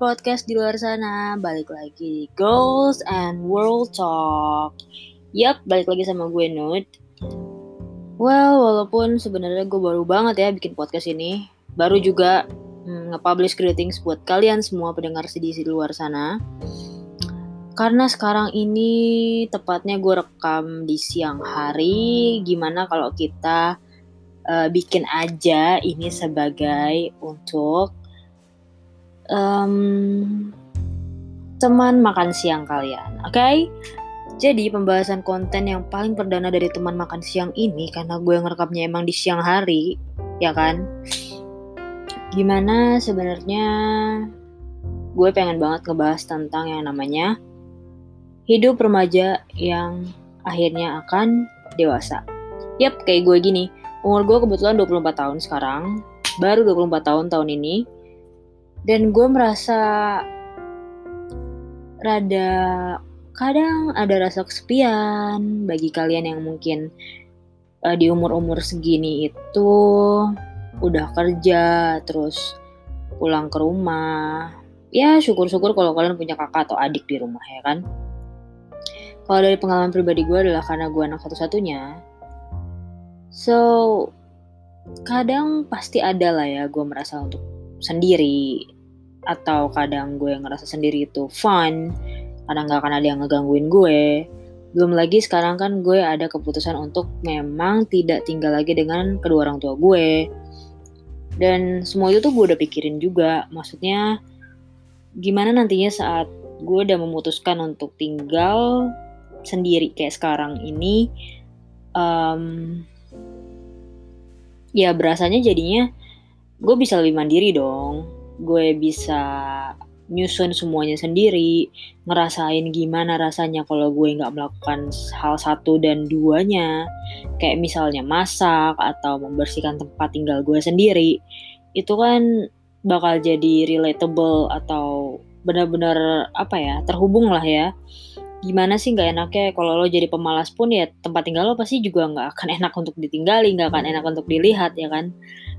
Podcast di luar sana. Balik lagi di Girls and World Talk. Yap, balik lagi sama gue Nud Well, walaupun sebenarnya gue baru banget ya bikin podcast ini Baru juga hmm, nge-publish greetings buat kalian semua pendengar sedih di luar sana. Karena sekarang ini tepatnya gue rekam di siang hari Gimana kalau kita uh, bikin aja ini sebagai untuk um, teman makan siang kalian, oke? Okay? Jadi pembahasan konten yang paling perdana dari teman makan siang ini karena gue ngerekamnya emang di siang hari, ya kan? Gimana sebenarnya gue pengen banget ngebahas tentang yang namanya hidup remaja yang akhirnya akan dewasa. Yap, kayak gue gini. Umur gue kebetulan 24 tahun sekarang. Baru 24 tahun tahun ini dan gue merasa rada kadang ada rasa kesepian bagi kalian yang mungkin uh, di umur-umur segini itu udah kerja terus pulang ke rumah. Ya syukur-syukur kalau kalian punya kakak atau adik di rumah ya kan? Kalau dari pengalaman pribadi gue adalah karena gue anak satu-satunya. So kadang pasti ada lah ya gue merasa untuk sendiri. Atau kadang gue ngerasa sendiri itu fun kadang nggak akan ada yang ngegangguin gue. Belum lagi sekarang kan gue ada keputusan untuk memang tidak tinggal lagi dengan kedua orang tua gue. Dan semua itu tuh gue udah pikirin juga. Maksudnya gimana nantinya saat gue udah memutuskan untuk tinggal sendiri kayak sekarang ini um, ya berasanya jadinya gue bisa lebih mandiri dong. Gue bisa nyusun semuanya sendiri ngerasain gimana rasanya kalau gue nggak melakukan hal satu dan duanya. Kayak misalnya masak atau membersihkan tempat tinggal gue sendiri. Itu kan bakal jadi relatable atau benar-benar apa ya terhubung lah ya. Gimana sih nggak enaknya? Kalau lo jadi pemalas pun ya tempat tinggal lo pasti juga nggak akan enak untuk ditinggali nggak akan enak untuk dilihat ya kan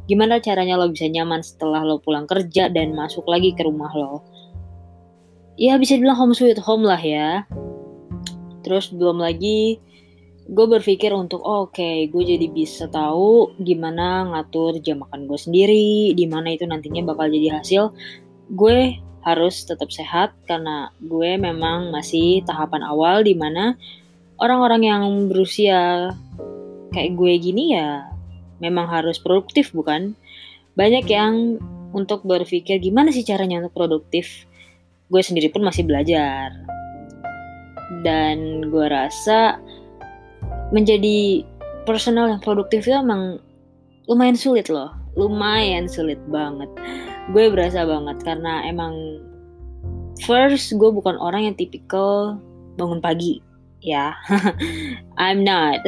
gimana caranya lo bisa nyaman setelah lo pulang kerja dan masuk lagi ke rumah lo? Ya bisa dibilang home sweet home lah ya. Terus belum lagi gue berpikir untuk oh, oke okay, gue jadi bisa tahu gimana ngatur jam makan gue sendiri di mana itu nantinya bakal jadi hasil. Gue harus tetap sehat karena gue memang masih tahapan awal di mana orang-orang yang berusia kayak gue gini ya memang harus produktif bukan? Banyak yang untuk berpikir gimana sih caranya untuk produktif. Gue sendiri pun masih belajar. Dan gue rasa menjadi personal yang produktif itu emang lumayan sulit loh. Lumayan sulit banget. Gue berasa banget karena emang first gue bukan orang yang tipikal bangun pagi ya. I'm not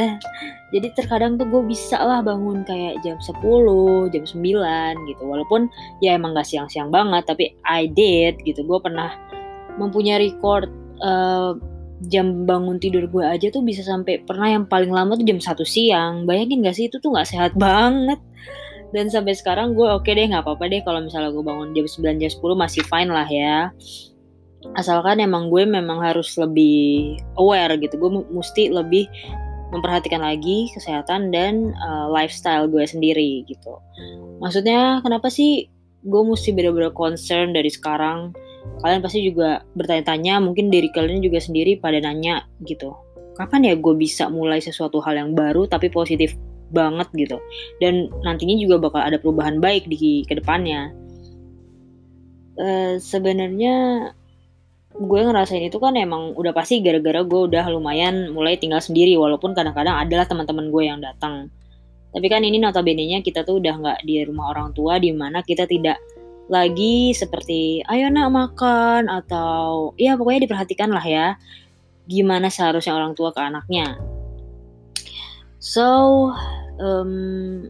jadi terkadang tuh gue bisa lah bangun kayak jam 10, jam 9 gitu. Walaupun ya emang gak siang-siang banget, tapi I did gitu. Gue pernah mempunyai record uh, jam bangun tidur gue aja tuh bisa sampai pernah yang paling lama tuh jam 1 siang. Bayangin gak sih itu tuh gak sehat banget. Dan sampai sekarang gue oke okay deh nggak apa-apa deh kalau misalnya gue bangun jam 9 jam 10 masih fine lah ya asalkan emang gue memang harus lebih aware gitu gue mesti lebih memperhatikan lagi kesehatan dan uh, lifestyle gue sendiri gitu. Maksudnya kenapa sih gue mesti bener-bener concern dari sekarang? Kalian pasti juga bertanya-tanya, mungkin diri kalian juga sendiri pada nanya gitu. Kapan ya gue bisa mulai sesuatu hal yang baru tapi positif banget gitu. Dan nantinya juga bakal ada perubahan baik di ke depannya. Uh, Sebenarnya gue ngerasain itu kan emang udah pasti gara-gara gue udah lumayan mulai tinggal sendiri walaupun kadang-kadang adalah teman-teman gue yang datang. Tapi kan ini notabene-nya kita tuh udah nggak di rumah orang tua di mana kita tidak lagi seperti ayo nak makan atau ya pokoknya diperhatikan lah ya gimana seharusnya orang tua ke anaknya. So um,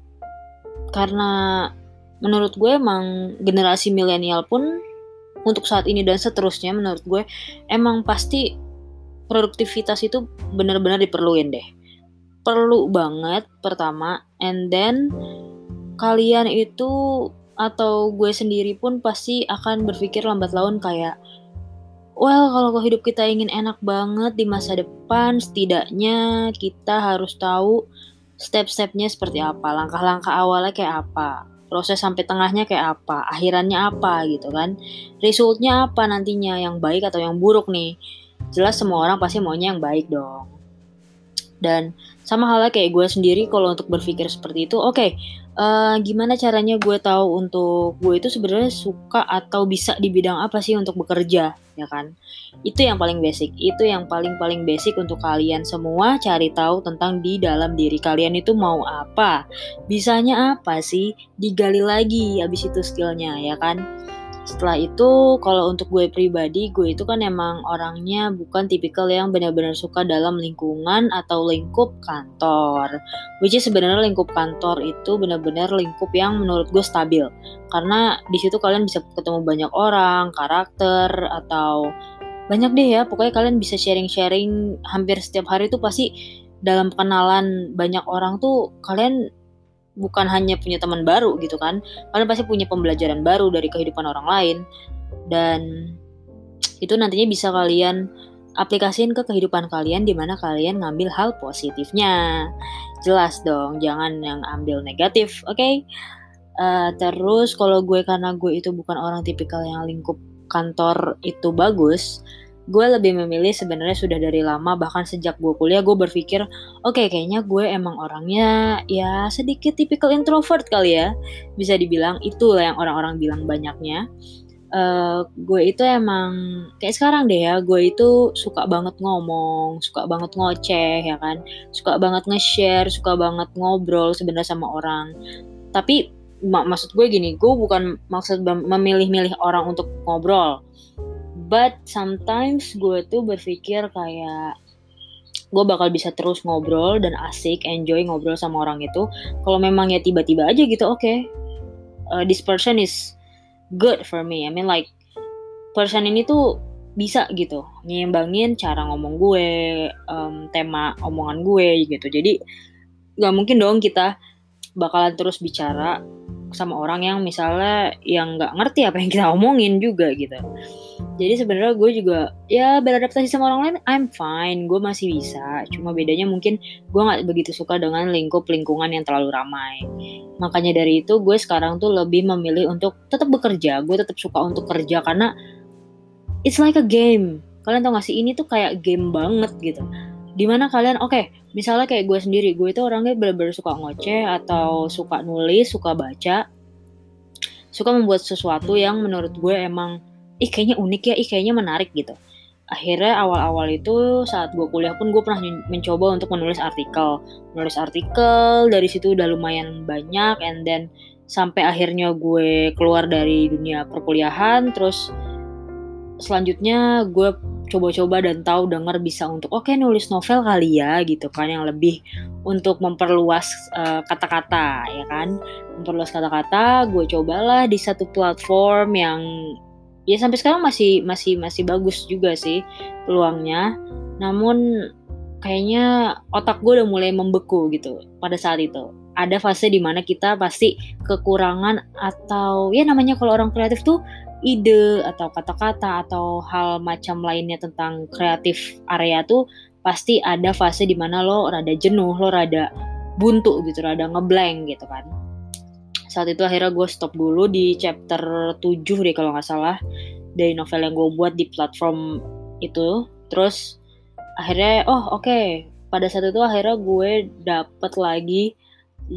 karena menurut gue emang generasi milenial pun untuk saat ini dan seterusnya menurut gue emang pasti produktivitas itu benar-benar diperluin deh. Perlu banget pertama and then kalian itu atau gue sendiri pun pasti akan berpikir lambat laun kayak well kalau hidup kita ingin enak banget di masa depan setidaknya kita harus tahu step-stepnya seperti apa langkah-langkah awalnya kayak apa proses sampai tengahnya kayak apa akhirannya apa gitu kan. Resultnya apa nantinya yang baik atau yang buruk nih? Jelas semua orang pasti maunya yang baik dong. Dan sama halnya kayak gue sendiri kalau untuk berpikir seperti itu oke okay, uh, gimana caranya gue tahu untuk gue itu sebenarnya suka atau bisa di bidang apa sih untuk bekerja ya kan? Itu yang paling basic. Itu yang paling paling basic untuk kalian semua cari tahu tentang di dalam diri kalian itu mau apa. Bisanya apa sih? Digali lagi habis itu skillnya ya kan setelah itu kalau untuk gue pribadi gue itu kan emang orangnya bukan tipikal yang benar-benar suka dalam lingkungan atau lingkup kantor. Which is sebenarnya lingkup kantor itu benar-benar lingkup yang menurut gue stabil. Karena di situ kalian bisa ketemu banyak orang karakter atau banyak deh ya. Pokoknya kalian bisa sharing-sharing hampir setiap hari itu pasti dalam kenalan banyak orang tuh kalian bukan hanya punya teman baru gitu kan. Kalian pasti punya pembelajaran baru dari kehidupan orang lain. Dan itu nantinya bisa kalian aplikasiin ke kehidupan kalian di mana kalian ngambil hal positifnya. Jelas dong jangan yang ambil negatif oke? Okay? uh, eh, terus kalau gue karena gue itu bukan orang tipikal yang lingkup kantor itu bagus gue lebih memilih sebenarnya sudah dari lama bahkan sejak gue kuliah gue berpikir oke okay, kayaknya gue emang orangnya ya sedikit tipikal introvert kali ya. Bisa dibilang itulah yang orang-orang bilang banyaknya. Uh, gue itu emang kayak sekarang deh ya gue itu suka banget ngomong suka banget ngoceh ya kan? Suka banget nge-share suka banget ngobrol sebenarnya sama orang. Tapi mak maksud gue gini gue bukan maksud memilih-milih orang untuk ngobrol but sometimes gue tuh berpikir kayak gue bakal bisa terus ngobrol dan asik enjoy ngobrol sama orang itu. Kalau memang ya tiba-tiba aja gitu oke. Okay, uh, this person is good for me. I mean like person ini tuh bisa gitu nyimbangin cara ngomong gue um, tema omongan gue gitu. Jadi nggak mungkin dong kita bakalan terus bicara sama orang yang misalnya yang nggak ngerti apa yang kita omongin juga gitu jadi sebenarnya gue juga ya beradaptasi sama orang lain I'm fine. Gue masih bisa. Cuma bedanya mungkin gue nggak begitu suka dengan lingkup lingkungan yang terlalu ramai. Makanya dari itu gue sekarang tuh lebih memilih untuk tetap bekerja. Gue tetap suka untuk kerja karena it's like a game. Kalian tau gak sih? Ini tuh kayak game banget gitu. Di mana kalian oke okay, misalnya kayak gue sendiri. Gue itu orangnya bener-bener suka ngoceh atau suka nulis suka baca. Suka membuat sesuatu yang menurut gue emang ih kayaknya unik ya ih kayaknya menarik gitu. Akhirnya awal-awal itu saat gue kuliah pun gue pernah mencoba untuk menulis artikel. Menulis artikel dari situ udah lumayan banyak and then sampai akhirnya gue keluar dari dunia perkuliahan terus selanjutnya gue coba-coba dan tahu dengar bisa untuk oke okay, nulis novel kali ya gitu kan yang lebih untuk memperluas eh, kata-kata ya kan. Memperluas kata-kata gue cobalah di satu platform yang ya sampai sekarang masih masih masih bagus juga sih peluangnya namun kayaknya otak gue udah mulai membeku gitu pada saat itu ada fase di mana kita pasti kekurangan atau ya namanya kalau orang kreatif tuh ide atau kata-kata atau hal macam lainnya tentang kreatif area tuh pasti ada fase di mana lo rada jenuh, lo rada buntu gitu, rada ngeblank gitu kan. Saat itu akhirnya gue stop dulu di chapter 7 deh kalau nggak salah dari novel yang gue buat di platform itu. Terus akhirnya oh oke okay. pada saat itu akhirnya gue dapet lagi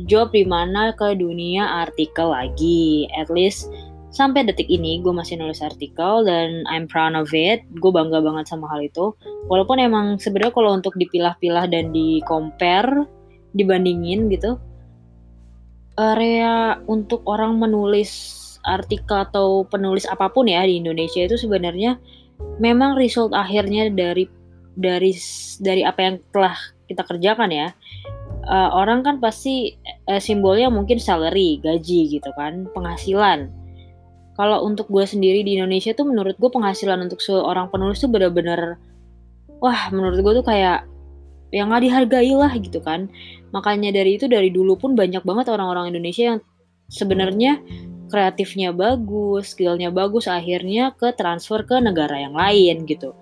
job di mana ke dunia artikel lagi. At least sampai detik ini gue masih nulis artikel dan I'm proud of it gue bangga banget sama hal itu walaupun emang sebenarnya kalau untuk dipilah-pilah dan di compare dibandingin gitu area untuk orang menulis artikel atau penulis apa pun ya di Indonesia itu sebenarnya memang result akhirnya dari dari dari apa yang telah kita kerjakan ya. Uh, orang kan pasti uh, simbolnya mungkin salary gaji gitu kan penghasilan. Kalau untuk gue sendiri di Indonesia tuh menurut gue penghasilan untuk seorang penulis tuh bener-bener wah menurut gue tuh kayak yang nggak dihargai lah gitu kan makanya dari itu dari dulu pun banyak banget orang-orang Indonesia yang sebenarnya kreatifnya bagus, skillnya bagus, akhirnya ke transfer ke negara yang lain gitu.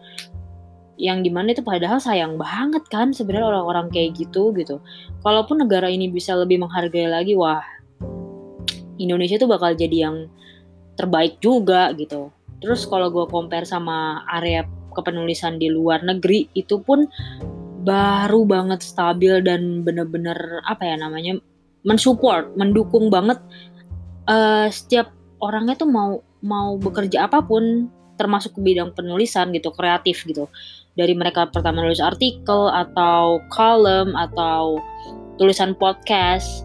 Yang di mana itu padahal sayang banget kan sebenarnya orang-orang kayak gitu gitu. Kalaupun negara ini bisa lebih menghargai lagi, wah Indonesia tuh bakal jadi yang terbaik juga gitu. Terus kalau gue compare sama area kepenulisan di luar negeri itu pun baru banget stabil dan bener-bener apa ya namanya mensupport, mendukung banget. Uh, setiap orangnya tuh mau mau bekerja apa pun termasuk ke bidang penulisan gitu kreatif gitu. Dari mereka pertama nulis artikel atau kolom atau tulisan podcast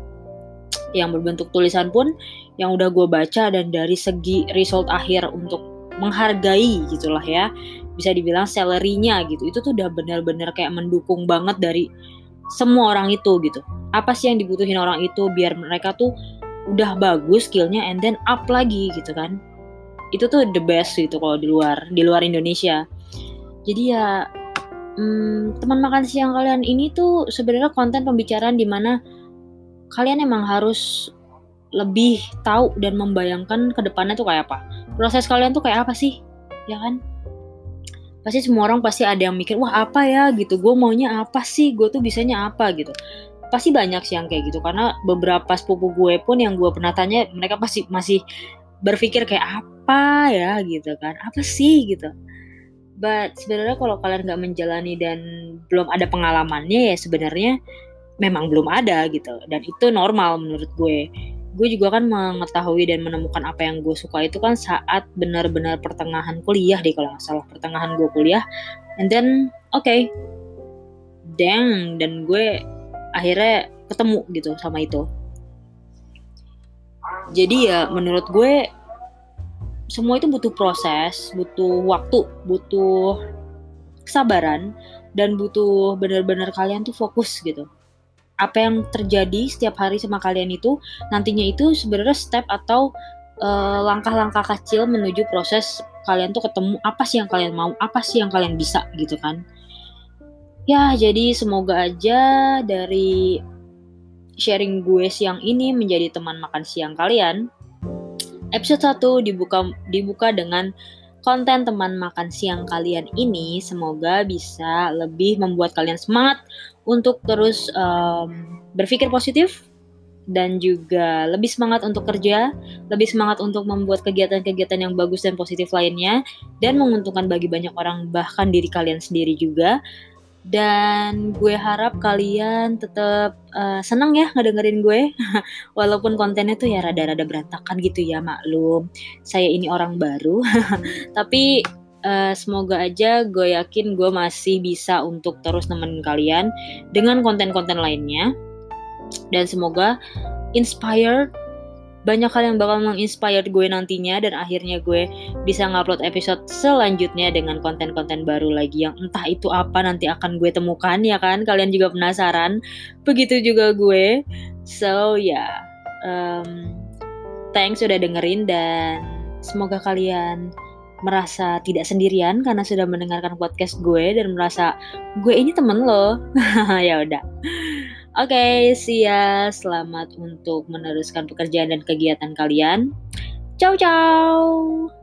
yang berbentuk tulisan pun yang udah gue baca dan dari segi result akhir untuk menghargai gitulah ya bisa dibilang salarynya gitu. Itu tuh udah benar-benar kayak mendukung banget dari semua orang itu gitu. Apa sih yang dibutuhin orang itu biar mereka tuh udah bagus skillnya and then up lagi gitu kan. Itu tuh the best gitu kalau di luar di luar Indonesia. Jadi ya hmm, teman makan siang kalian ini tuh sebenarnya konten pembicaraan di mana kalian emang harus lebih tahu dan membayangkan ke depannya tuh kayak apa. Proses kalian tuh kayak apa sih? Ya kan pasti semua orang pasti ada yang mikir wah apa ya? Gitu. Gue maunya apa sih? Gue tuh bisanya apa? Gitu. Pasti banyak sih yang kayak gitu. Karena beberapa sepupu gue pun yang gue pernah tanya mereka pasti masih berpikir kayak apa ya? Gitu kan. Apa sih? Gitu. But sebenarnya kalau kalian nggak menjalani dan belum ada pengalamannya ya sebenarnya memang belum ada gitu. Dan itu normal menurut gue gue juga kan mengetahui dan menemukan apa yang gue suka itu kan saat benar-benar pertengahan kuliah deh kalau nggak salah. Pertengahan gue kuliah. And then oke okay, dang dan gue akhirnya ketemu gitu sama itu. Jadi ya menurut gue semua itu butuh proses butuh waktu butuh kesabaran dan butuh benar-benar kalian tuh fokus gitu apa yang terjadi setiap hari sama kalian itu nantinya itu sebenarnya step atau eh, langkah-langkah uh, kecil menuju proses kalian tuh ketemu apa sih yang kalian mau apa sih yang kalian bisa gitu kan Ya, jadi semoga aja dari sharing gue siang ini menjadi teman makan siang kalian. Episode 1 dibuka dibuka dengan konten teman makan siang kalian ini semoga bisa lebih membuat kalian semangat untuk terus um, berpikir positif dan juga lebih semangat untuk kerja, lebih semangat untuk membuat kegiatan-kegiatan yang bagus dan positif lainnya dan menguntungkan bagi banyak orang bahkan diri kalian sendiri juga dan gue harap kalian tetap uh, senang ya ngedengerin gue. Walaupun kontennya tuh ya rada-rada berantakan gitu ya maklum. Saya ini orang baru. Tapi uh, semoga aja gue yakin gue masih bisa untuk terus nemenin kalian dengan konten-konten lainnya. Dan semoga inspired banyak hal yang bakal menginspire gue nantinya dan akhirnya gue bisa ngupload episode selanjutnya dengan konten-konten baru lagi yang entah itu apa nanti akan gue temukan ya kan? Kalian juga penasaran? Begitu juga gue. So ya yeah. um, thanks sudah dengerin dan semoga kalian merasa tidak sendirian karena sudah mendengarkan podcast gue dan merasa gue ini temen lo. Ya udah Oke, okay, see. Selamat untuk meneruskan pekerjaan dan kegiatan kalian. Ciao, ciao.